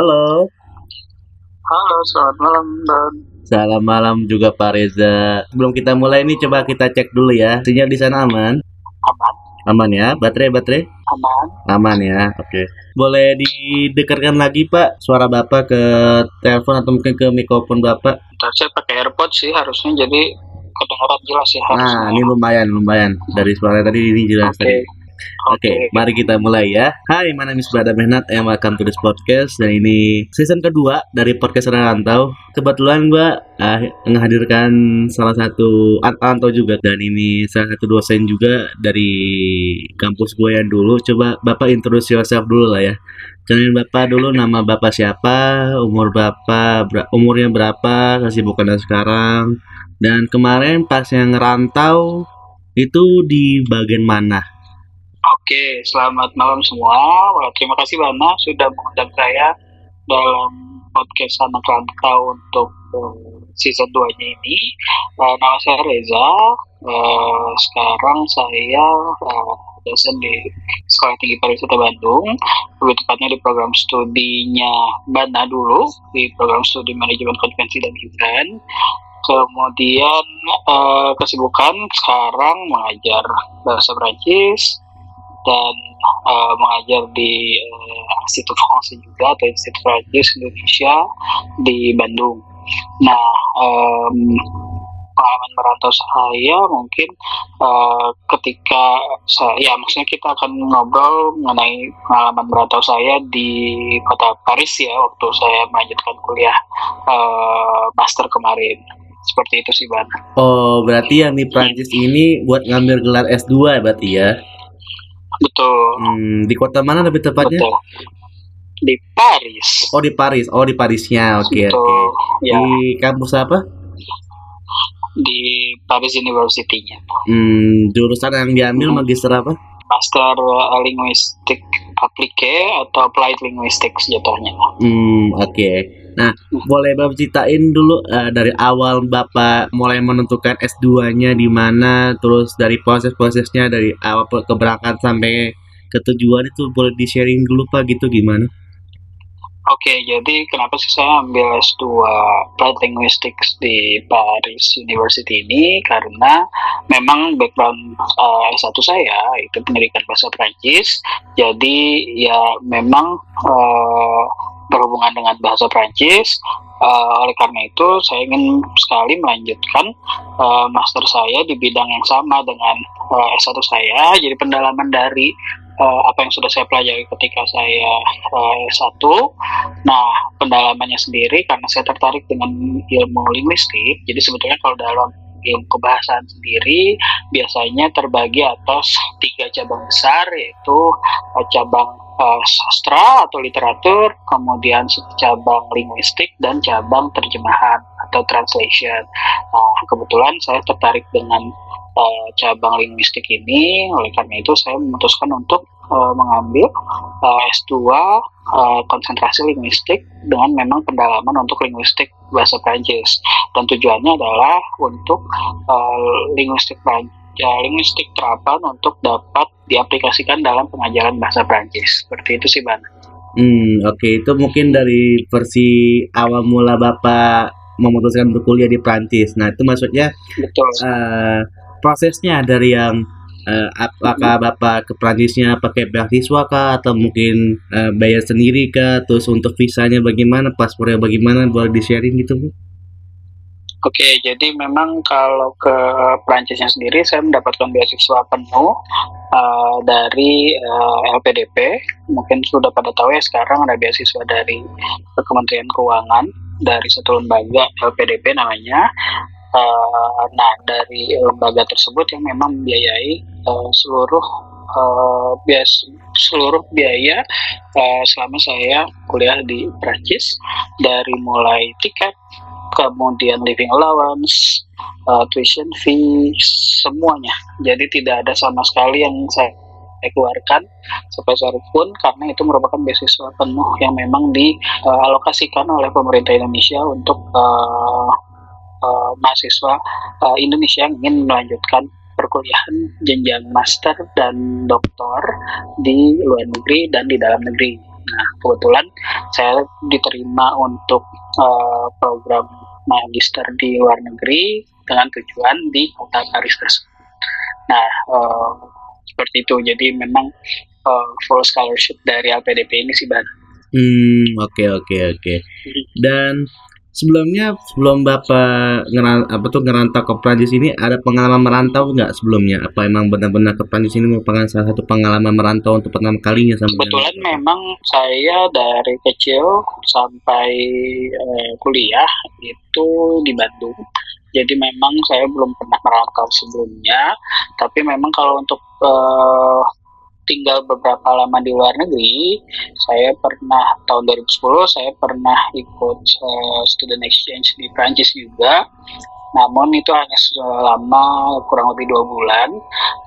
Halo. Halo, selamat malam Dan. Selamat malam juga Pak Reza. Sebelum kita mulai nih coba kita cek dulu ya. Sinyal di sana aman? Aman, Aman ya. Baterai baterai aman. aman ya. Oke. Boleh didekatkan lagi Pak suara Bapak ke telepon atau mungkin ke mikrofon Bapak? Bentar, saya pakai AirPods sih harusnya jadi kedengaran jelas ya harusnya. Nah, ini lumayan lumayan. Dari suara tadi ini jelas Oke. tadi. Oke, mari kita mulai ya. Hai, my name is Bada Mehnat and welcome to this podcast. Dan ini season kedua dari podcast Rantau. Kebetulan gua uh, menghadirkan salah satu Anto juga dan ini salah satu dosen juga dari kampus gue yang dulu. Coba Bapak introduce yourself dulu lah ya. Kenalin Bapak dulu nama Bapak siapa, umur Bapak, ber- umurnya berapa, kesibukannya sekarang. Dan kemarin pas yang ngerantau itu di bagian mana? Oke, selamat malam semua. Terima kasih Bana sudah mengundang saya dalam podcast anak rantau untuk eh, season 2-nya ini. Eh, nama saya Reza. Eh, sekarang saya eh, dosen di Sekolah Tinggi Pariwisata Bandung. Lebih tepatnya di program studinya Bana dulu, di program studi manajemen konvensi dan event. Kemudian kesibukan sekarang mengajar bahasa Prancis dan eh, mengajar di eh, Institut Français juga atau Institut Prancis Indonesia di Bandung. Nah, em, pengalaman merantau saya mungkin eh, ketika saya, ya maksudnya kita akan ngobrol mengenai pengalaman merantau saya di kota Paris ya waktu saya melanjutkan kuliah eh, master kemarin. Seperti itu sih, Ban. Oh, berarti yang di Prancis ini buat ngambil gelar S2 ya berarti ya? Betul. Hmm, di kota mana lebih tepatnya? Betul. Di Paris. Oh, di Paris. Oh, di Parisnya. Oke, Betul. oke. Ya, Di kampus apa? di Paris University-nya. Hmm, jurusan yang diambil magister apa? Master uh, Linguistik Appliqué atau Applied Linguistics jatuhnya. Hmm, oke. Nah, boleh Bapak ceritain dulu eh, dari awal Bapak mulai menentukan S2-nya di mana, terus dari proses-prosesnya dari awal keberangkatan sampai ke tujuan itu boleh di-sharing dulu Pak gitu gimana? Oke, jadi kenapa sih saya ambil S2 Applied Linguistics di Paris University ini? Karena memang background uh, S1 saya itu pendidikan bahasa Prancis. Jadi ya memang uh, berhubungan dengan bahasa Prancis. Uh, oleh karena itu saya ingin sekali melanjutkan uh, master saya di bidang yang sama dengan uh, S1 saya. Jadi pendalaman dari uh, apa yang sudah saya pelajari ketika saya uh, S1 Nah, pendalamannya sendiri karena saya tertarik dengan ilmu linguistik, jadi sebetulnya kalau dalam ilmu kebahasaan sendiri biasanya terbagi atas tiga cabang besar yaitu eh, cabang eh, sastra atau literatur, kemudian cabang linguistik dan cabang terjemahan atau translation. Nah, kebetulan saya tertarik dengan eh, cabang linguistik ini, oleh karena itu saya memutuskan untuk eh, mengambil eh, S2 uh, konsentrasi linguistik dengan memang pendalaman untuk linguistik bahasa Prancis dan tujuannya adalah untuk uh, linguistik Prancis linguistik terapan untuk dapat diaplikasikan dalam pengajaran bahasa Prancis seperti itu sih Ban. Hmm, oke itu mungkin dari versi awal mula Bapak memutuskan berkuliah di Prancis. Nah, itu maksudnya Betul. eh, prosesnya dari yang eh, apakah Bapak ke Prancisnya pakai beasiswa kah atau mungkin eh, bayar sendiri kah? Terus untuk visanya bagaimana, paspornya bagaimana? Boleh di-sharing gitu, Bu? Oke, jadi memang kalau ke Prancisnya sendiri saya mendapatkan beasiswa penuh uh, dari uh, LPDP. Mungkin sudah pada tahu ya sekarang ada beasiswa dari Kementerian Keuangan dari satu lembaga LPDP namanya. Uh, nah dari lembaga tersebut yang memang membiayai uh, seluruh uh, bias seluruh biaya uh, selama saya kuliah di Prancis dari mulai tiket kemudian living allowance, uh, tuition fee, semuanya. Jadi tidak ada sama sekali yang saya keluarkan sepeser pun karena itu merupakan beasiswa penuh yang memang dialokasikan oleh pemerintah Indonesia untuk uh, uh, mahasiswa uh, Indonesia yang ingin melanjutkan perkuliahan jenjang master dan doktor di luar negeri dan di dalam negeri. Nah, kebetulan saya diterima untuk uh, program magister di luar negeri dengan tujuan di kota Paris tersebut. Nah, uh, seperti itu. Jadi memang uh, full scholarship dari LPDP ini sih, Ban. Hmm, oke okay, oke okay, oke. Okay. Dan sebelumnya sebelum bapak ngeran, apa tuh ngerantau ke Prancis ini ada pengalaman merantau nggak sebelumnya? Apa emang benar-benar ke Prancis ini merupakan salah satu pengalaman merantau untuk pertama kalinya sama? Kebetulan memang saya dari kecil sampai eh, kuliah itu di Bandung. Jadi memang saya belum pernah merantau sebelumnya, tapi memang kalau untuk uh, tinggal beberapa lama di luar negeri, saya pernah tahun 2010 saya pernah ikut uh, student exchange di Prancis juga. Namun itu hanya selama kurang lebih dua bulan.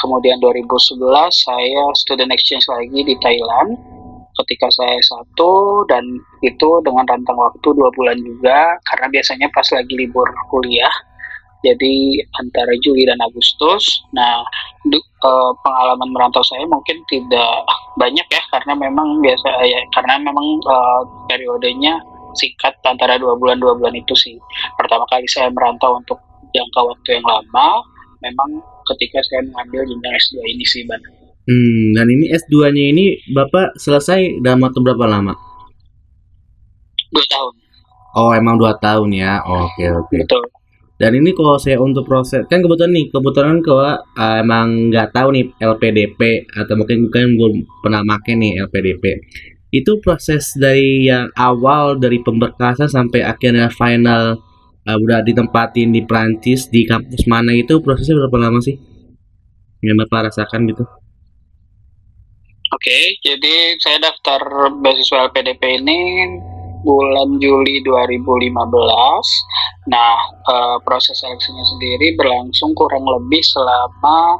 Kemudian 2011 saya student exchange lagi di Thailand ketika saya satu dan itu dengan rentang waktu dua bulan juga karena biasanya pas lagi libur kuliah jadi antara Juli dan Agustus. Nah, du, uh, pengalaman merantau saya mungkin tidak banyak ya karena memang biasa ya karena memang uh, periodenya singkat antara dua bulan dua bulan itu sih. Pertama kali saya merantau untuk jangka waktu yang lama, memang ketika saya mengambil jenjang S2 ini sih, Ban. Hmm, dan ini S2-nya ini Bapak selesai dalam waktu berapa lama? Dua tahun. Oh, emang dua tahun ya? Oke, okay, oke. Okay. Betul dan ini kalau saya untuk proses kan kebetulan nih kebetulan kalau uh, emang nggak tahu nih LPDP atau mungkin mungkin belum pernah make nih LPDP itu proses dari yang awal dari pemberkasan sampai akhirnya final uh, udah ditempatin di Prancis di kampus mana itu prosesnya berapa lama sih? Yang bapak rasakan gitu. Oke, jadi saya daftar beasiswa LPDP ini bulan Juli 2015. Nah, uh, proses seleksinya sendiri berlangsung kurang lebih selama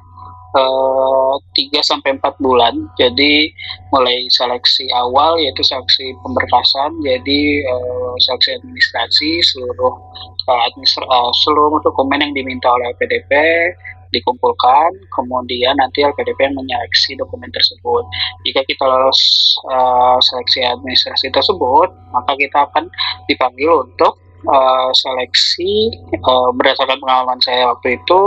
eh, 3 sampai 4 bulan. Jadi mulai seleksi awal yaitu seleksi pemberkasan, jadi uh, seleksi administrasi seluruh uh, administra uh, seluruh dokumen yang diminta oleh PDP dikumpulkan, kemudian nanti LPDP menyeleksi dokumen tersebut. Jika kita lolos uh, seleksi administrasi tersebut, maka kita akan dipanggil untuk uh, seleksi uh, berdasarkan pengalaman saya waktu itu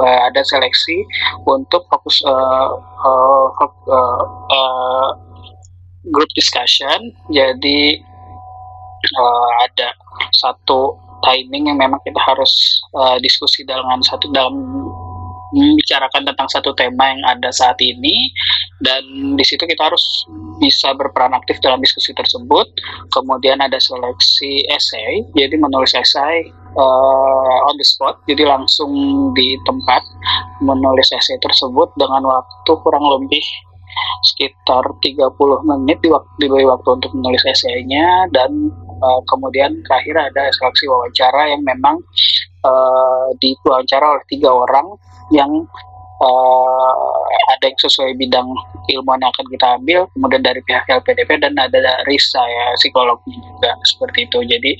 uh, ada seleksi untuk fokus uh, uh, uh, uh, group discussion. Jadi uh, ada satu timing yang memang kita harus uh, diskusi dengan satu dalam membicarakan tentang satu tema yang ada saat ini dan di situ kita harus bisa berperan aktif dalam diskusi tersebut. Kemudian ada seleksi esai, jadi menulis esai uh, on the spot, jadi langsung di tempat menulis esai tersebut dengan waktu kurang lebih sekitar 30 menit di waktu diberi waktu untuk menulis esainya dan uh, kemudian terakhir ada seleksi wawancara yang memang uh, diwawancara oleh tiga orang yang uh, ada yang sesuai bidang ilmu yang akan kita ambil, kemudian dari pihak LPDP dan ada dari saya psikolognya juga seperti itu. Jadi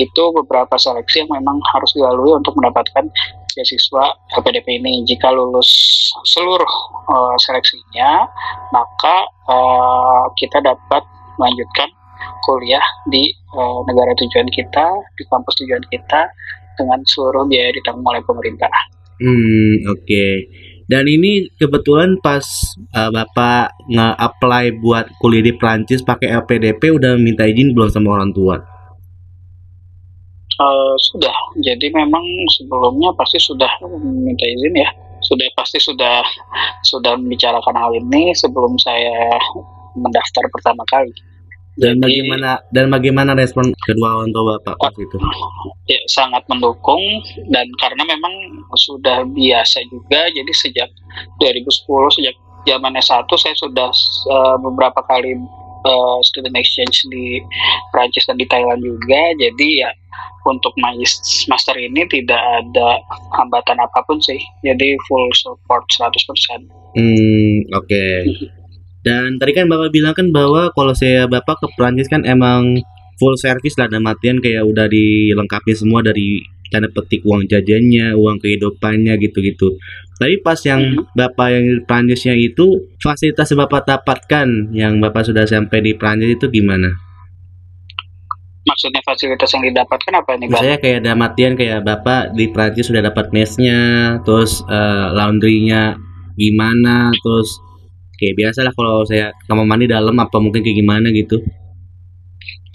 itu beberapa seleksi yang memang harus dilalui untuk mendapatkan beasiswa LPDP ini. Jika lulus seluruh uh, seleksinya, maka uh, kita dapat melanjutkan kuliah di uh, negara tujuan kita, di kampus tujuan kita dengan seluruh biaya ditanggung oleh pemerintah. Hmm, oke. Okay. Dan ini kebetulan pas uh, Bapak nge-apply buat kuliah di Prancis pakai LPDP udah minta izin belum sama orang tua? Uh, sudah. Jadi memang sebelumnya pasti sudah minta izin ya. Sudah pasti sudah sudah membicarakan hal ini sebelum saya mendaftar pertama kali. Dan Jadi, bagaimana dan bagaimana respon kedua orang tua bapak waktu itu? Ya sangat mendukung dan karena memang sudah biasa juga. Jadi sejak 2010 sejak zaman S1 saya sudah uh, beberapa kali uh, student exchange di Prancis dan di Thailand juga. Jadi ya untuk master ini tidak ada hambatan apa pun sih. Jadi full support 100%. Hmm, oke. Okay. Dan tadi kan Bapak bilang kan bahwa kalau saya Bapak ke Prancis kan emang full service lah dan matian kayak udah dilengkapi semua dari tanda petik uang jajannya, uang kehidupannya gitu-gitu. Tapi pas yang Mhm. Bapak yang di Prancisnya itu fasilitas yang Bapak dapatkan yang Bapak sudah sampai di Prancis itu gimana? Maksudnya fasilitas yang didapatkan apa nih, Bang? Misalnya kayak dalam artian kayak Bapak di Prancis sudah dapat mesnya, terus eh, laundrynya gimana, terus kayak biasa lah kalau saya kamar mandi dalam apa mungkin kayak gimana gitu.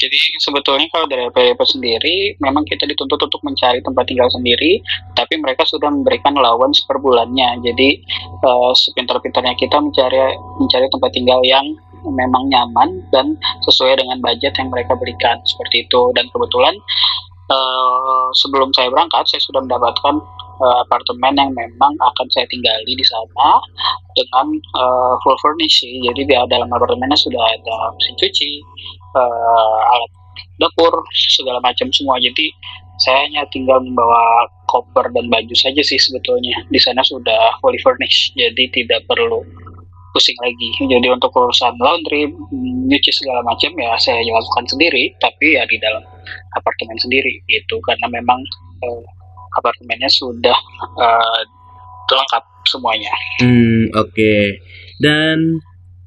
Jadi sebetulnya kalau dari LPDP sendiri, memang kita dituntut untuk mencari tempat tinggal sendiri, tapi mereka sudah memberikan allowance per bulannya. Jadi eh, sepintar-pintarnya kita mencari mencari tempat tinggal yang memang nyaman dan sesuai dengan budget yang mereka berikan seperti itu. Dan kebetulan eh, sebelum saya berangkat, saya sudah mendapatkan eh, apartemen yang memang akan saya tinggali di sana dengan eh, full furnish. Jadi di dalam apartemennya sudah ada mesin cuci, eh, alat dapur segala macam semua. Jadi saya hanya tinggal membawa koper dan baju saja sih sebetulnya. Di sana sudah fully furnished jadi tidak perlu pusing lagi. Jadi untuk urusan laundry nyuci segala macam ya saya lakukan sendiri tapi ya di dalam apartemen sendiri gitu. Karena memang eh, apartemennya sudah eh, lengkap semuanya. Hmm, oke. Dan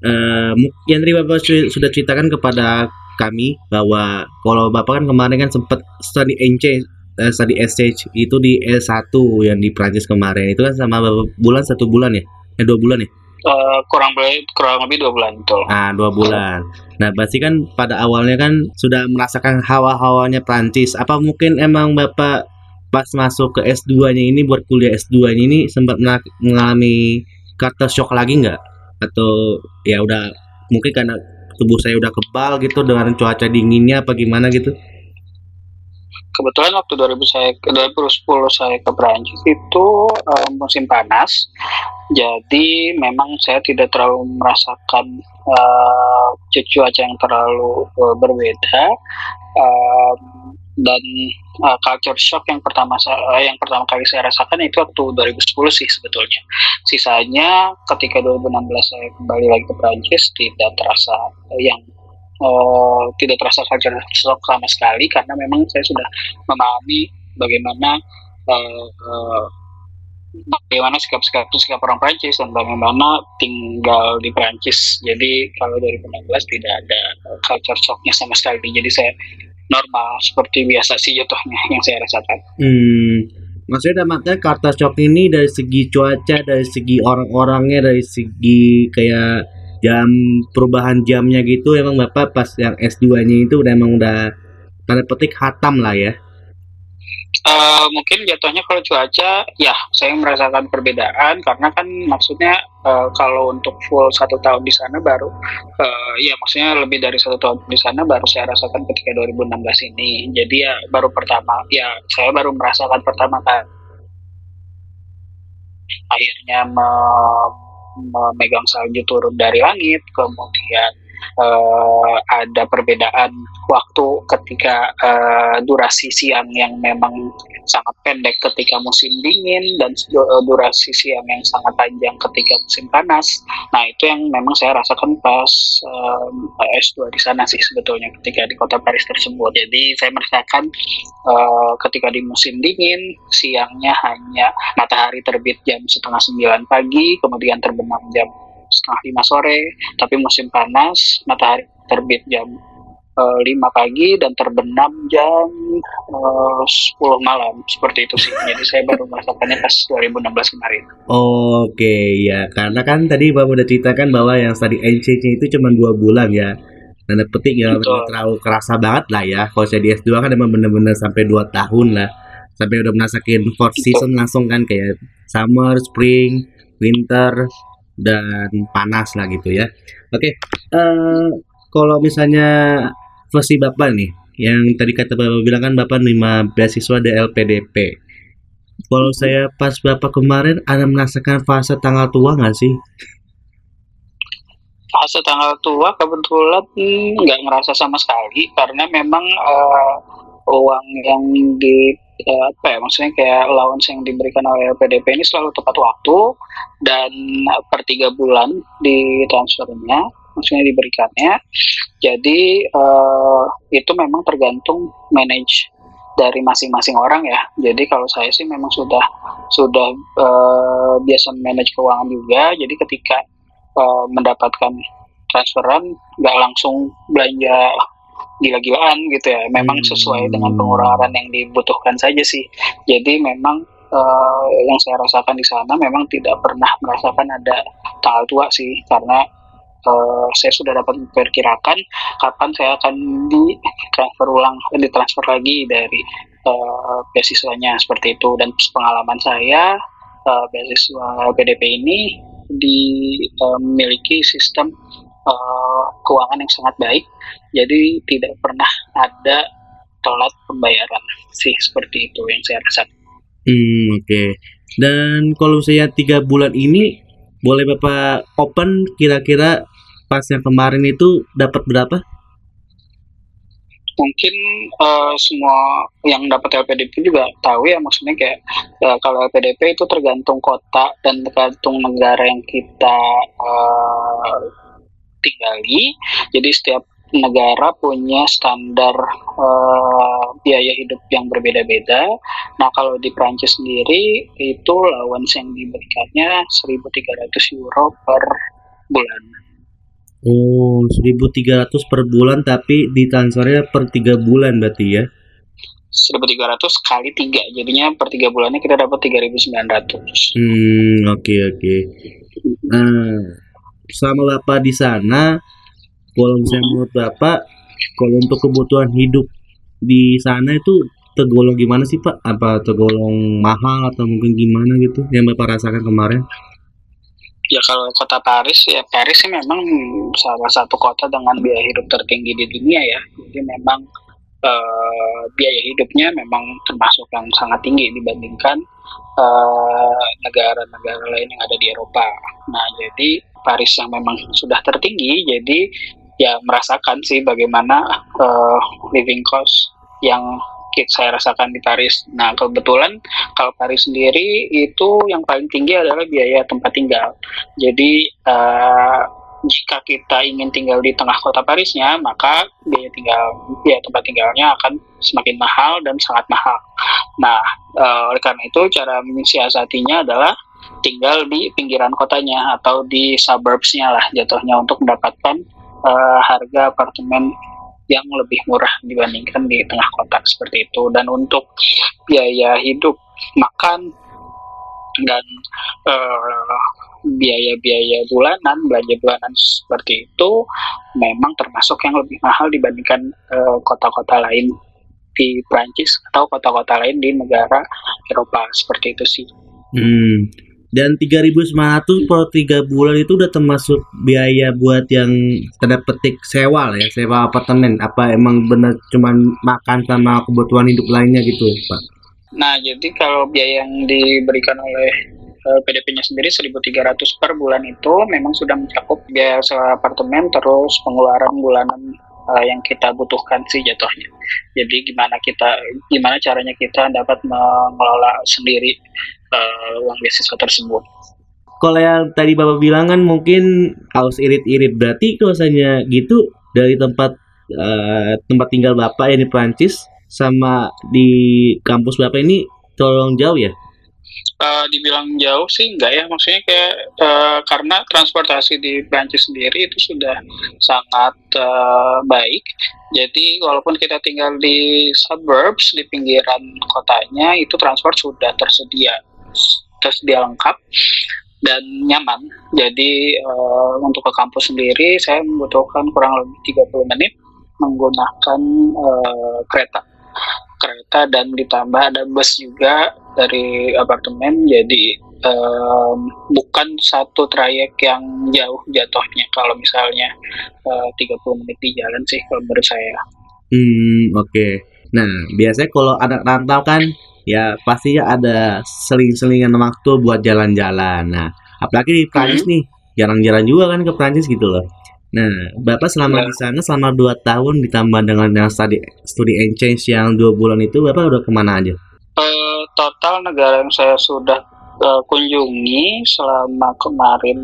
eh, yang tadi Bapak su- sudah ceritakan kepada kami bahwa kalau Bapak kan kemarin kan sempat study NC eh, study exchange itu di S1 yang di Prancis kemarin itu kan sama berapa bulan satu bulan ya? Eh dua bulan ya? Eh, kurang lebih kurang lebih dua bulan betul Ah, dua bulan. Nah, pasti kan pada awalnya kan sudah merasakan hawa-hawanya Prancis. Apa mungkin emang Bapak pas masuk ke S2-nya ini buat kuliah S2-nya ini sempat mengalami kata shock lagi nggak? Atau ya udah mungkin karena tubuh saya udah kebal gitu dengan cuaca dinginnya apa gimana gitu? kebetulan waktu 2000 saya 2010 saya ke Prancis itu eh, musim panas jadi memang saya tidak terlalu merasakan eh, cuaca yang terlalu eh, berbeda Em, dan eh, culture shock yang pertama saya yang pertama kali saya rasakan itu waktu 2010 sih sebetulnya sisanya ketika 2016 saya kembali lagi ke Prancis tidak terasa eh, yang eh, tidak terasa culture shock sama sekali karena memang saya sudah memahami bagaimana eh, eh, bagaimana sikap-sikap sikap orang Prancis dan bagaimana tinggal di Prancis. Jadi kalau 2016 tidak ada eh, culture shocknya sama sekali. Jadi saya normal seperti biasa sih jatuhnya yang saya rasakan. Hmm, maksudnya artian kata shock ini dari segi cuaca, dari segi orang-orangnya, dari segi kayak jam perubahan jamnya gitu emang Bapak pas yang S2-nya itu udah emang udah tanda petik hatam lah ya. Eh, mungkin jatuhnya kalau cuaca, ya saya merasakan perbedaan karena kan maksudnya eh, kalau untuk full satu tahun di sana baru, eh, ya maksudnya lebih dari satu tahun di sana baru saya rasakan ketika 2016 ini. Jadi ya baru pertama, ya saya baru merasakan pertama kali akhirnya me- memegang salju turun dari langit, kemudian eh, ada perbedaan waktu ketika eh, durasi siang yang memang sangat pendek ketika musim dingin dan eh, durasi siang yang sangat panjang ketika musim panas. Nah itu yang memang saya rasakan pas eh, S2 di sana sih sebetulnya ketika di kota Paris tersebut. Jadi saya merasakan eh, ketika di musim dingin siangnya hanya matahari terbit jam setengah sembilan pagi, kemudian terbenam jam setengah lima sore. Tapi musim panas matahari terbit jam eh, lima pagi dan terbenam jam eh, 10 malam seperti itu sih. Jadi saya baru merasakannya pas 2016 kemarin. Oke ya, karena kan tadi Bapak udah ceritakan bahwa yang study exchange itu cuma dua bulan ya. Tanda petik ya terlalu kerasa banget lah ya. Kalau saya di S2 kan emang bener-bener sampai dua tahun lah. Sampai udah merasakan four season langsung kan kayak summer, spring, winter, dan panas lah gitu ya. Oke, eh kalau misalnya versi Bapak nih, yang tadi kata Bapak bilang kan Bapak nerima beasiswa LPDP. Kalau saya pas Bapak kemarin ada merasakan fase tanggal tua nggak sih? fase tanggal tua kebetulan nggak ngerasa sama sekali karena memang eh, uang yang di eh, apa ya maksudnya kayak allowance yang diberikan oleh LPDP ini selalu tepat waktu dan per tiga bulan di transfernya maksudnya diberikannya jadi eh, itu memang tergantung manage dari masing-masing orang ya. Jadi kalau saya sih memang sudah sudah uh, biasa manage keuangan juga. Jadi ketika uh, mendapatkan transferan nggak langsung belanja gila-gilaan gitu ya. Memang sesuai dengan pengeluaran yang dibutuhkan saja sih. Jadi memang uh, yang saya rasakan di sana memang tidak pernah merasakan ada tanggal tua sih karena uh, saya sudah dapat memperkirakan kapan saya akan di transfer ulang, ditransfer lagi dari uh, beasiswanya seperti itu dan pengalaman saya uh, beasiswa PDP ini dimiliki uh, sistem uh, keuangan yang sangat baik, jadi tidak pernah ada telat pembayaran sih seperti itu yang saya rasakan. Hmm, oke. Okay. Dan kalau saya tiga bulan ini boleh bapak open kira-kira pas yang kemarin itu dapat berapa? Mungkin uh, semua yang dapat LPDP juga tahu ya maksudnya kayak uh, kalau LPDP itu tergantung kota dan tergantung negara yang kita uh, tinggali. Jadi setiap negara punya standar uh, biaya hidup yang berbeda-beda. Nah, kalau di Prancis sendiri itu allowance yang diberikannya 1.300 euro per bulan. Oh, 1.300 per bulan tapi ditransfernya per tiga bulan berarti ya? 1.300 kali tiga, jadinya per tiga bulannya kita dapat 3.900. Hmm, oke okay, oke. Okay. Nah, sama bapak di sana, kalau misalnya menurut bapak, kalau untuk kebutuhan hidup di sana itu tergolong gimana sih pak? Apa tergolong mahal atau mungkin gimana gitu yang bapak rasakan kemarin? ya kalau kota Paris ya Paris sih memang salah satu kota dengan biaya hidup tertinggi di dunia ya jadi memang uh, biaya hidupnya memang termasuk yang sangat tinggi dibandingkan eh, negara-negara uh, lain yang ada di Eropa nah jadi Paris yang memang sudah tertinggi jadi ya merasakan sih bagaimana uh, living cost yang saya rasakan di Paris. Nah, kebetulan kalau Paris sendiri itu yang paling tinggi adalah biaya tempat tinggal. Jadi uh, jika kita ingin tinggal di tengah kota Parisnya, maka biaya tinggal biaya tempat tinggalnya akan semakin mahal dan sangat mahal. Nah, uh, oleh karena itu cara mensiasatinya adalah tinggal di pinggiran kotanya atau di suburbsnya lah jatuhnya untuk mendapatkan uh, harga apartemen yang lebih murah dibandingkan di tengah kota seperti itu dan untuk biaya hidup makan dan uh, biaya-biaya bulanan belanja bulanan seperti itu memang termasuk yang lebih mahal dibandingkan uh, kota-kota lain di Prancis atau kota-kota lain di negara Eropa seperti itu sih. Hmm, dan 3.900 per 3 bulan itu udah termasuk biaya buat yang tanda petik sewa lah ya sewa apartemen. Apa emang bener cuman makan sama kebutuhan hidup lainnya gitu Pak? Nah jadi kalau biaya yang diberikan oleh eh, PDP-nya sendiri 1.300 per bulan itu memang sudah mencakup biaya sewa apartemen terus pengeluaran bulanan uh, yang kita butuhkan sih jatuhnya. Jadi gimana kita gimana caranya kita dapat mengelola sendiri uh, uang beasiswa tersebut. Kalau yang tadi Bapak bilang kan mungkin harus irit-irit berarti kalau gitu dari tempat uh, tempat tinggal Bapak yang di Prancis sama di kampus Bapak ini tolong jauh ya? uh, dibilang jauh sih enggak ya maksudnya kayak uh, karena transportasi di Prancis sendiri itu sudah sangat uh, baik jadi walaupun kita tinggal di suburbs di pinggiran kotanya itu transport sudah tersedia tersedia lengkap dan nyaman jadi uh, untuk ke kampus sendiri saya membutuhkan kurang lebih 30 menit menggunakan uh, kereta kereta dan ditambah ada bus juga dari apartemen jadi um, bukan satu trayek yang jauh jatuhnya kalau misalnya uh, 30 menit di jalan sih kalau menurut saya. Hmm oke. Okay. Nah biasanya kalau anak rantau kan ya pastinya ada seling-selingan waktu buat jalan-jalan. Nah apalagi di Prancis hmm. nih jarang-jarang juga kan ke Prancis gitu loh. Nah, Bapak selama ya. di sana selama 2 tahun ditambah dengan yang studi studi exchange yang dua bulan itu Bapak udah ke mana aja? Uh, total negara yang saya sudah uh, kunjungi selama kemarin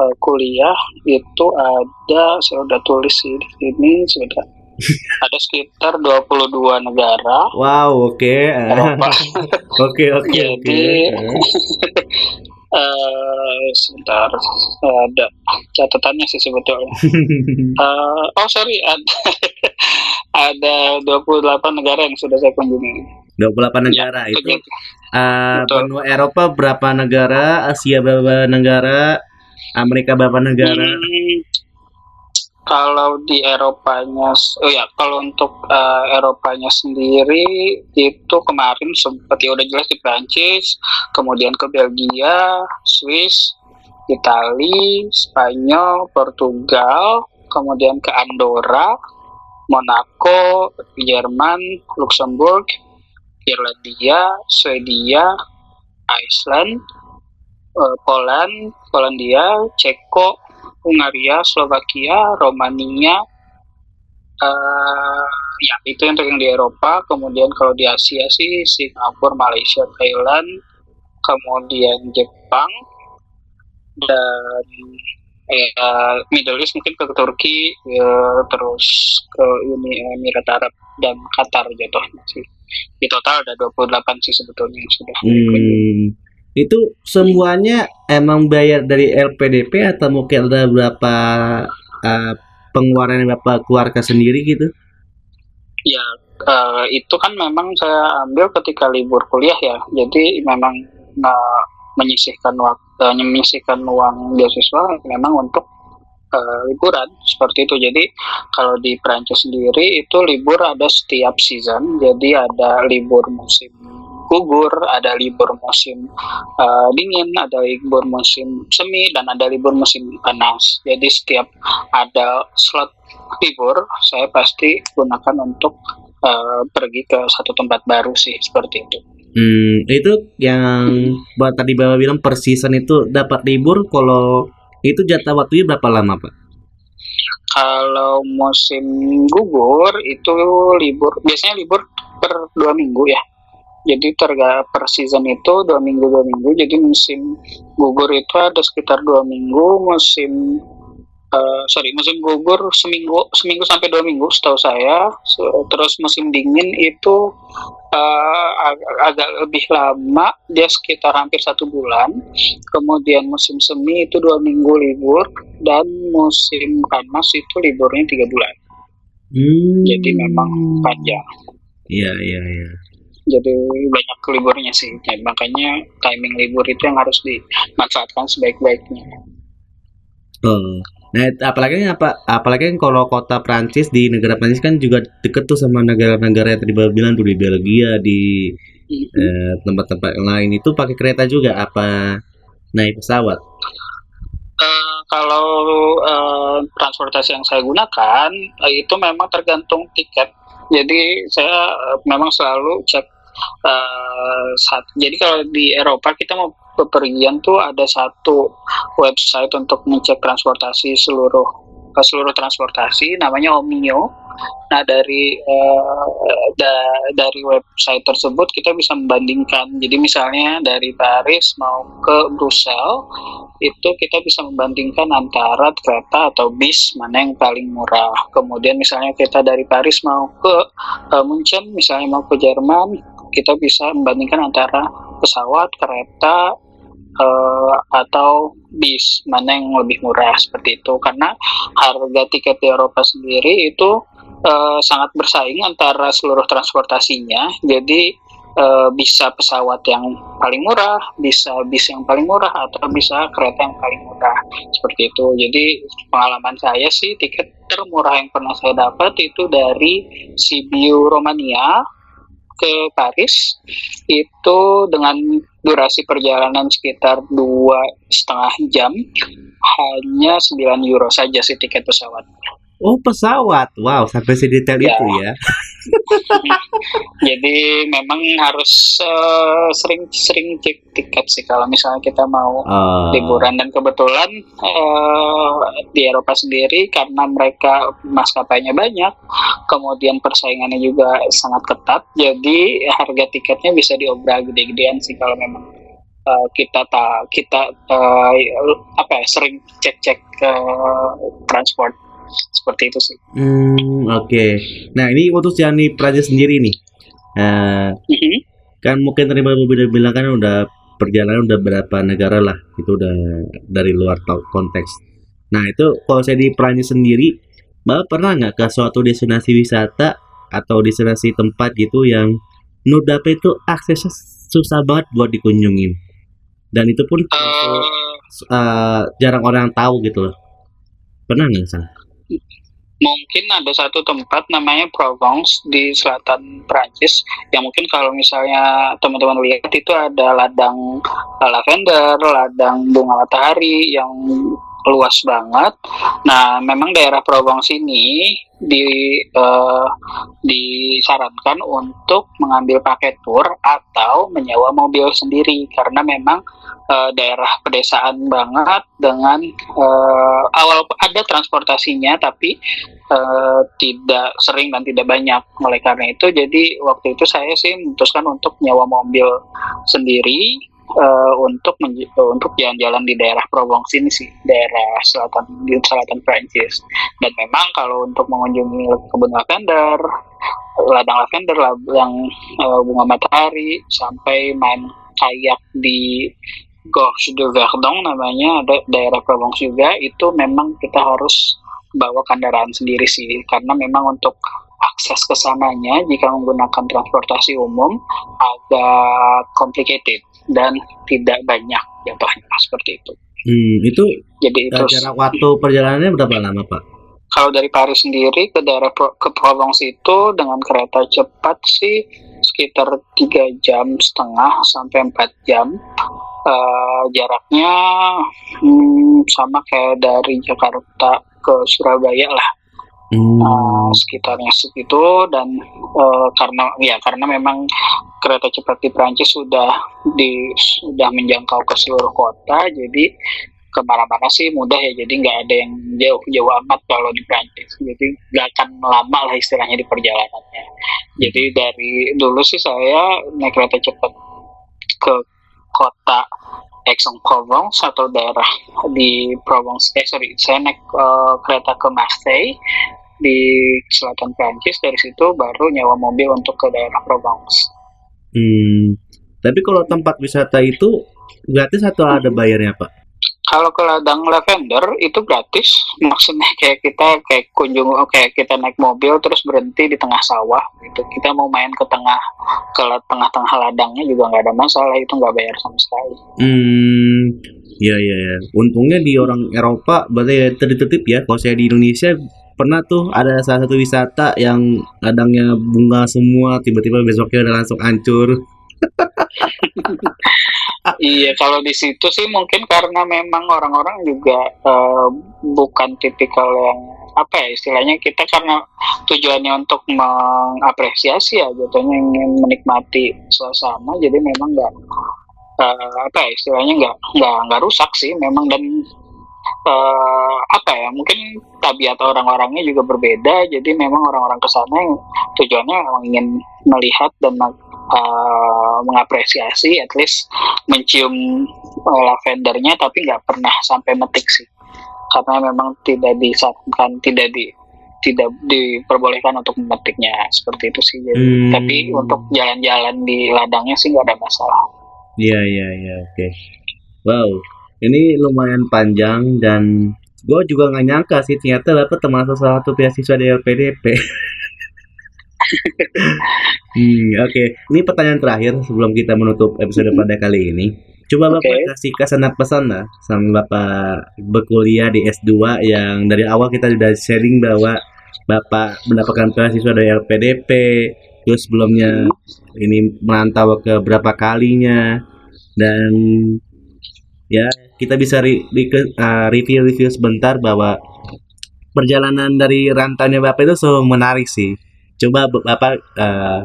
uh, kuliah itu ada saya udah tulis di sini sudah ada sekitar 22 negara. Wow, oke. Oke, oke, oke. Uh, sebentar ada catatannya sih sebetulnya. uh, oh sorry ada ada 28 negara yang sudah saya kunjungi. 28 negara ya, itu. Uh, benua Eropa berapa negara, Asia berapa negara, Amerika berapa negara? Hmm, kalau di Eropanya, oh ya, kalau untuk uh, Eropanya sendiri itu kemarin seperti udah jelas di Prancis, kemudian ke Belgia, Swiss, Italia, Spanyol, Portugal, kemudian ke Andorra, Monaco, Jerman, Luxembourg, Irlandia, Swedia, Iceland, uh, Poland, Polandia, Ceko, Hungaria, Slovakia, Romania, uh, ya itu yang di Eropa. Kemudian kalau di Asia sih Singapura, Malaysia, Thailand, kemudian Jepang dan eh, Middle East mungkin ke Turki, ya, terus ke Uni Emirat Arab dan Qatar jatuhnya sih. Di total ada 28 sih sebetulnya yang sudah. Hmm itu semuanya emang bayar dari LPDP atau mungkin ada berapa uh, pengeluaran yang bapak keluarga sendiri gitu? Ya uh, itu kan memang saya ambil ketika libur kuliah ya, jadi memang uh, menyisihkan waktu, uh, menyisihkan uang beasiswa memang untuk uh, liburan seperti itu. Jadi kalau di Prancis sendiri itu libur ada setiap season, jadi ada libur musim gugur, ada libur musim uh, dingin, ada libur musim semi, dan ada libur musim panas. Jadi setiap ada slot libur, saya pasti gunakan untuk uh, pergi ke satu tempat baru sih, seperti itu. Hmm, itu yang buat tadi bapak bilang per season itu dapat libur, kalau itu jatah waktunya berapa lama pak? Kalau musim gugur itu libur, biasanya libur per dua minggu ya jadi terga per season itu dua minggu dua minggu. Jadi musim gugur itu ada sekitar dua minggu musim uh, sorry musim gugur seminggu seminggu sampai dua minggu setahu saya. So, terus musim dingin itu uh, ag agak lebih lama dia sekitar hampir satu bulan. Kemudian musim semi itu dua minggu libur dan musim panas itu liburnya tiga bulan. Hmm. jadi memang panjang. Iya iya iya jadi banyak liburnya sih. Ya, makanya timing libur itu yang harus dimanfaatkan sebaik-baiknya. Oh nah apalagi apa apalagi kalau kota Prancis di negara Prancis kan juga deket tuh sama negara-negara yang tadi bilang tuh di Belgia di mm-hmm. eh, tempat-tempat lain. Itu pakai kereta juga apa naik pesawat? Uh, kalau uh, transportasi yang saya gunakan uh, itu memang tergantung tiket. Jadi saya memang selalu cek uh, saat, jadi kalau di Eropa kita mau bepergian tuh ada satu website untuk mengecek transportasi seluruh ke seluruh transportasi namanya Omio. Nah dari uh, da, dari website tersebut kita bisa membandingkan. Jadi misalnya dari Paris mau ke Brussels itu kita bisa membandingkan antara kereta atau bis mana yang paling murah. Kemudian misalnya kita dari Paris mau ke uh, Munchen, misalnya mau ke Jerman, kita bisa membandingkan antara pesawat, kereta, uh, atau bis. Mana yang lebih murah seperti itu. Karena harga tiket di Eropa sendiri itu uh, sangat bersaing antara seluruh transportasinya. Jadi uh, bisa pesawat yang paling murah bisa bis yang paling murah atau bisa kereta yang paling murah. Seperti itu. Jadi pengalaman saya sih tiket termurah yang pernah saya dapat itu dari Sibiu Romania ke Paris itu dengan durasi perjalanan sekitar dua setengah jam hanya 9 euro saja sih tiket pesawat. Oh pesawat, wow sampai sedetail ya. itu ya. Jadi memang harus sering-sering uh, cek tiket sih kalau misalnya kita mau uh. liburan dan kebetulan uh, di Eropa sendiri karena mereka maskapainya banyak, kemudian persaingannya juga sangat ketat, jadi harga tiketnya bisa diobral gede-gedean sih kalau memang uh, kita tak kita uh, apa ya sering cek-cek uh, transport seperti itu sih. Hmm, oke. Okay. Nah, ini untuk di Prancis sendiri nih. Uh, mm-hmm. Kan mungkin tadi Bapak bilang kan udah perjalanan udah berapa negara lah. Itu udah dari luar konteks. Nah, itu kalau saya di Prancis sendiri, Bapak pernah nggak ke suatu destinasi wisata atau destinasi tempat gitu yang menurut Bapak itu aksesnya susah banget buat dikunjungin? Dan itu pun uh, uh, jarang orang tahu gitu loh. Pernah nggak sang? Mungkin ada satu tempat namanya Provence di selatan Prancis yang mungkin kalau misalnya teman-teman lihat itu ada ladang lavender, ladang bunga matahari yang luas banget. Nah, memang daerah Provence ini di uh, disarankan untuk mengambil paket tour atau menyewa mobil sendiri. Karena memang uh, daerah pedesaan banget dengan uh, awal ada transportasinya tapi uh, tidak sering dan tidak banyak. Oleh karena itu jadi waktu itu saya sih memutuskan untuk nyewa mobil sendiri uh, untuk untuk jalan-jalan di daerah Provence ini sih daerah selatan di selatan Prancis dan memang kalau untuk mengunjungi kebun lavender ladang lavender ladang uh, bunga matahari sampai main kayak di Gorge de Verdon namanya ada daerah Provence juga itu memang kita harus bawa kendaraan sendiri sih. Karena memang untuk akses ke sananya jika menggunakan transportasi umum agak complicated dan tidak banyak jatuhnya seperti itu. Hmm, itu jadi itu jarak waktu perjalanannya berapa lama pak? Kalau dari Paris sendiri ke daerah ke Provence itu dengan kereta cepat sih sekitar tiga jam setengah sampai empat jam uh, jaraknya hmm, sama kayak dari Jakarta ke Surabaya lah hmm. uh, sekitarnya segitu dan uh, karena ya karena memang kereta cepat di Prancis sudah di sudah menjangkau ke seluruh kota jadi ke mana-mana sih mudah ya jadi nggak ada yang jauh-jauh amat kalau di Prancis jadi nggak akan lama lah istilahnya di perjalanannya. Jadi dari dulu sih saya naik kereta cepat ke kota Aix-en-Provence atau daerah di Provence eh sorry saya naik uh, kereta ke Marseille di selatan Prancis dari situ baru nyewa mobil untuk ke daerah Provence. Hmm, tapi kalau tempat wisata itu gratis atau ada bayarnya pak? Kalau ke ladang lavender itu gratis, maksudnya kayak kita kayak kunjung, kayak kita naik mobil terus berhenti di tengah sawah gitu. Kita mau main ke tengah ke tengah-tengah ladangnya juga nggak ada masalah, itu nggak bayar sama sekali. Hmm, ya ya ya. Untungnya di orang Eropa berarti tertib ya. Kalau saya di Indonesia pernah tuh ada salah satu wisata yang ladangnya bunga semua, tiba-tiba besoknya udah langsung hancur. iya kalau di situ sih mungkin karena memang orang-orang juga uh, bukan tipikal yang apa ya istilahnya kita karena tujuannya untuk mengapresiasi ya jatuhnya ingin menikmati suasana jadi memang nggak uh, apa ya istilahnya nggak nggak nggak rusak sih memang dan uh, apa ya mungkin tabiat orang-orangnya juga berbeda jadi memang orang-orang ke sana yang tujuannya memang ingin melihat dan uh, mengapresiasi at least mencium uh, lavendernya tapi nggak pernah sampai metik sih karena memang tidak disarankan tidak di tidak diperbolehkan untuk memetiknya seperti itu sih jadi hmm. tapi untuk jalan-jalan di ladangnya sih nggak ada masalah iya iya iya oke okay. wow ini lumayan panjang dan gue juga nggak nyangka sih ternyata dapat termasuk salah satu beasiswa di LPDP hmm, Oke, okay. ini pertanyaan terakhir sebelum kita menutup episode pada kali ini. Coba Bapak okay. kasih kesan pesan lah sama Bapak berkuliah di S2 yang dari awal kita sudah sharing bahwa Bapak mendapatkan beasiswa dari LPDP, terus sebelumnya ini merantau ke berapa kalinya dan ya kita bisa uh, review-review sebentar bahwa perjalanan dari rantaunya Bapak itu so menarik sih coba bapak uh,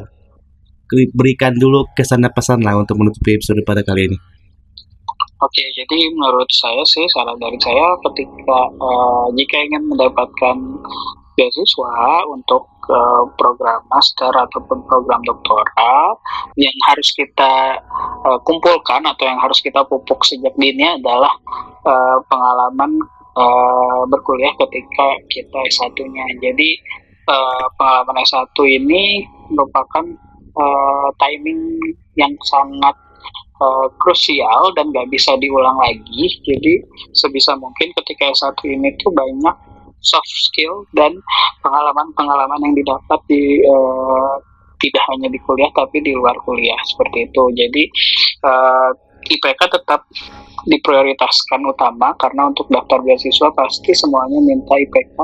berikan dulu kesan pesan lah untuk menutupi episode pada kali ini. Oke, jadi menurut saya sih saran dari saya ketika uh, jika ingin mendapatkan beasiswa untuk uh, program master ataupun program doktoral yang harus kita uh, kumpulkan atau yang harus kita pupuk sejak dini adalah uh, pengalaman uh, berkuliah ketika kita S1-nya. Jadi uh, pengalaman S1 ini merupakan uh, timing yang sangat uh, krusial dan nggak bisa diulang lagi. Jadi sebisa mungkin ketika S1 ini tuh banyak soft skill dan pengalaman-pengalaman yang didapat di uh, tidak hanya di kuliah tapi di luar kuliah seperti itu. Jadi uh, IPK tetap diprioritaskan utama karena untuk daftar beasiswa pasti semuanya minta IPK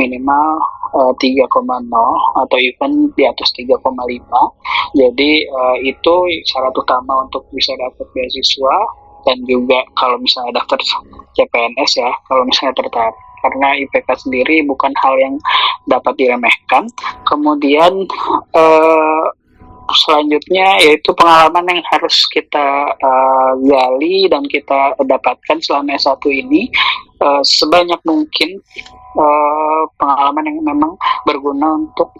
minimal uh, 3,0 atau even di atas 3,5. Jadi uh, itu syarat utama untuk bisa dapat beasiswa dan juga kalau misalnya daftar CPNS ya, kalau misalnya tertarik karena IPK sendiri bukan hal yang dapat diremehkan. Kemudian uh, selanjutnya yaitu pengalaman yang harus kita uh, gali dan kita dapatkan selama S1 ini uh, sebanyak mungkin uh, pengalaman yang memang berguna untuk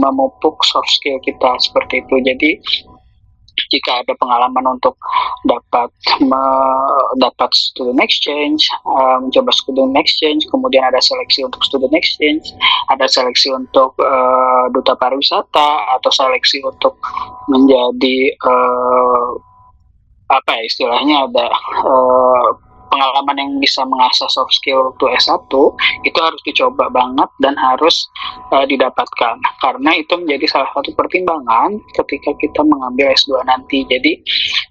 memupuk soft skill kita seperti itu. Jadi jika ada pengalaman untuk dapat me, dapat student exchange, uh, mencoba student exchange, kemudian ada seleksi untuk student exchange, ada seleksi untuk uh, duta pariwisata atau seleksi untuk menjadi uh, apa ya istilahnya ada uh, pengalaman yang bisa mengasah soft skill untuk S1 itu harus dicoba banget dan harus uh, didapatkan karena itu menjadi salah satu pertimbangan ketika kita mengambil S2 nanti. Jadi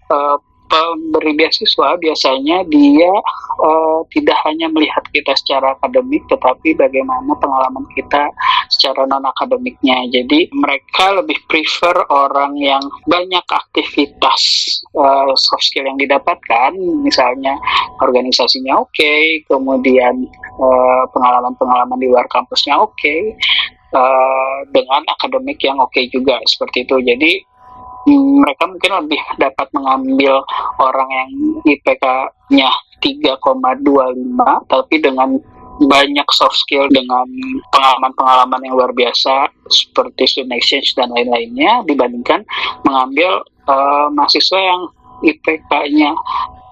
uh, pemberi beasiswa biasanya dia uh, tidak hanya melihat kita secara akademik tetapi bagaimana pengalaman kita secara non akademiknya jadi mereka lebih prefer orang yang banyak aktivitas uh, soft skill yang didapatkan. Misalnya organisasinya oke okay, kemudian pengalaman pengalaman-pengalaman di luar kampusnya oke okay, uh, dengan akademik yang oke okay juga seperti itu. Jadi mereka mungkin lebih dapat mengambil orang yang IPK-nya 3,25 tapi dengan banyak soft skill dengan pengalaman-pengalaman yang luar biasa seperti student exchange dan lain-lainnya dibandingkan mengambil uh, mahasiswa yang IPK-nya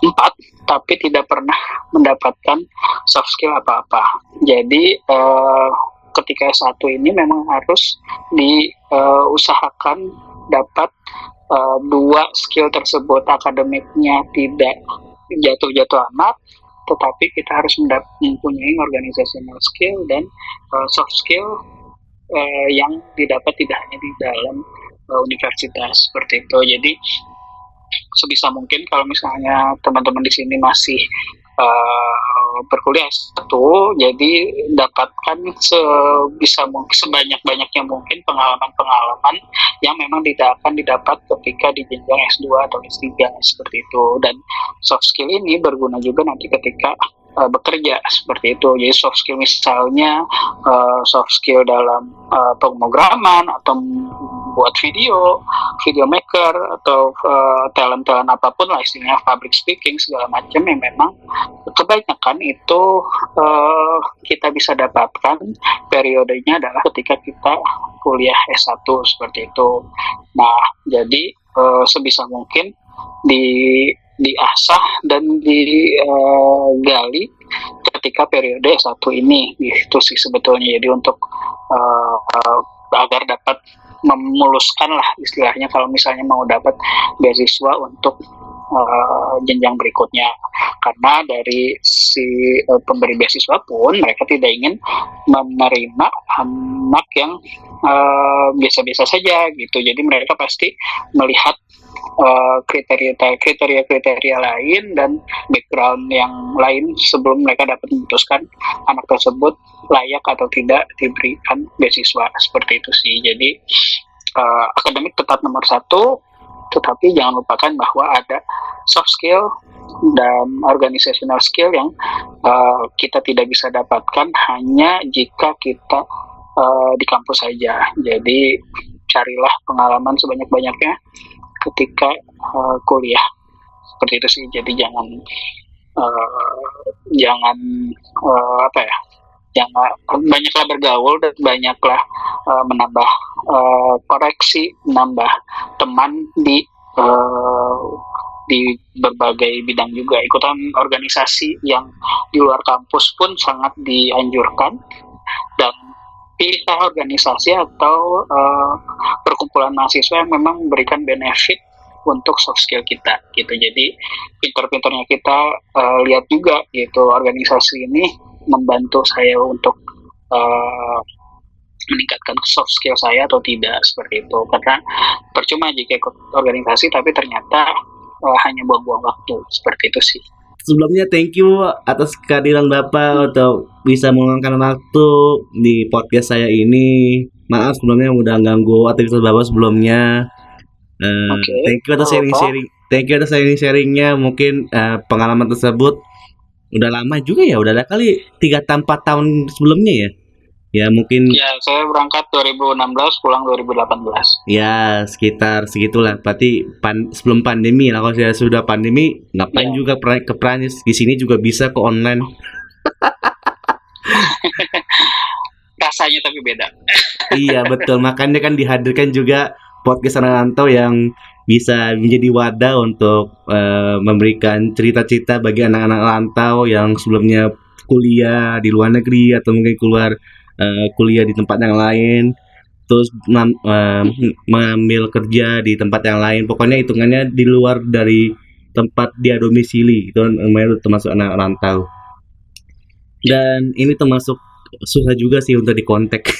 4 tapi tidak pernah mendapatkan soft skill apa-apa. Jadi uh, ketika S1 ini memang harus diusahakan uh, dapat uh, dua skill tersebut akademiknya tidak jatuh-jatuh amat tetapi kita harus mempunyai organizational skill dan uh, soft skill uh, yang didapat tidak hanya di dalam uh, universitas seperti itu. Jadi sebisa mungkin kalau misalnya teman-teman di sini masih uh, berkuliah satu jadi dapatkan sebisa mungkin sebanyak banyaknya mungkin pengalaman-pengalaman yang memang tidak akan didapat ketika di jenjang S2 atau S3 seperti itu dan soft skill ini berguna juga nanti ketika uh, bekerja seperti itu. Jadi soft skill misalnya uh, soft skill dalam pemrograman atau buat video, video maker atau uh, talent-talent apa pun lah istilahnya public speaking segala macam yang memang kebanyakan itu uh, kita bisa dapatkan periodenya adalah ketika kita kuliah S1 seperti itu. Nah, jadi uh, sebisa mungkin di diasah dan digali uh, ketika periode S1 ini itu sih sebetulnya jadi untuk uh, uh, agar dapat memuluskan lah istilahnya kalau misalnya mau dapat beasiswa untuk uh, jenjang berikutnya. Karena dari si uh, pemberi beasiswa pun mereka tidak ingin menerima anak yang biasa-biasa uh, saja gitu. Jadi mereka pasti melihat Eh, kriteria kriteria kriteria lain dan background yang lain sebelum mereka dapat memutuskan anak tersebut layak atau tidak diberikan beasiswa. Seperti itu sih. Jadi uh, akademik tetap nomor satu tetapi jangan lupakan bahwa ada soft skill dan organizational skill yang uh, kita tidak bisa dapatkan hanya jika kita uh, di kampus saja. Jadi carilah pengalaman sebanyak-banyaknya ketika uh, kuliah seperti itu sih jadi jangan uh, jangan uh, apa ya jangan banyaklah bergaul dan banyaklah uh, menambah uh, koreksi menambah teman di uh, di berbagai bidang juga. Ikutan organisasi yang di luar kampus pun sangat dianjurkan dan pilihlah organisasi atau uh, perkumpulan mahasiswa yang memang memberikan benefit untuk soft skill kita gitu. Jadi pinter-pinternya kita uh, lihat juga gitu organisasi ini membantu saya untuk uh, meningkatkan soft skill saya atau tidak seperti itu karena percuma jika ikut organisasi tapi ternyata uh, hanya buang-buang waktu seperti itu sih sebelumnya thank you atas kehadiran Bapak untuk bisa meluangkan waktu di podcast saya ini. Maaf sebelumnya udah ganggu aktivitas Bapak sebelumnya. Uh, okay. Thank you atas sharing-sharing. Thank you atas sharing-sharingnya. Mungkin uh, pengalaman tersebut udah lama juga ya. Udah ada kali tiga empat tahun sebelumnya ya. Ya mungkin Ya, saya berangkat 2016, pulang 2018. Ya, sekitar segitulah. Berarti pan, sebelum pandemi lah kalau saya sudah pandemi ngapain ya. juga ke Prancis. Di sini juga bisa ke online. Rasanya tapi beda. iya, betul. Makanya kan dihadirkan juga podcast Rantau yang bisa menjadi wadah untuk uh, memberikan cerita-cerita bagi anak-anak rantau yang sebelumnya kuliah di luar negeri atau mungkin keluar uh, kuliah di tempat yang lain terus uh, mengambil kerja di tempat yang lain. Pokoknya hitungannya di luar dari tempat dia domisili itu namanya termasuk anak rantau. Dan ini termasuk susah juga sih untuk dikontak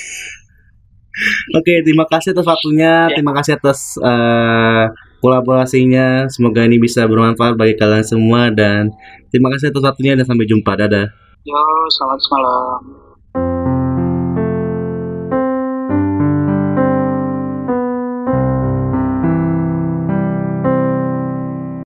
Oke, okay, terima kasih atas waktunya, ya. terima kasih atas uh, kolaborasinya. Semoga ini bisa bermanfaat bagi kalian semua dan terima kasih atas waktunya dan sampai jumpa. Dadah. Yo, selamat malam.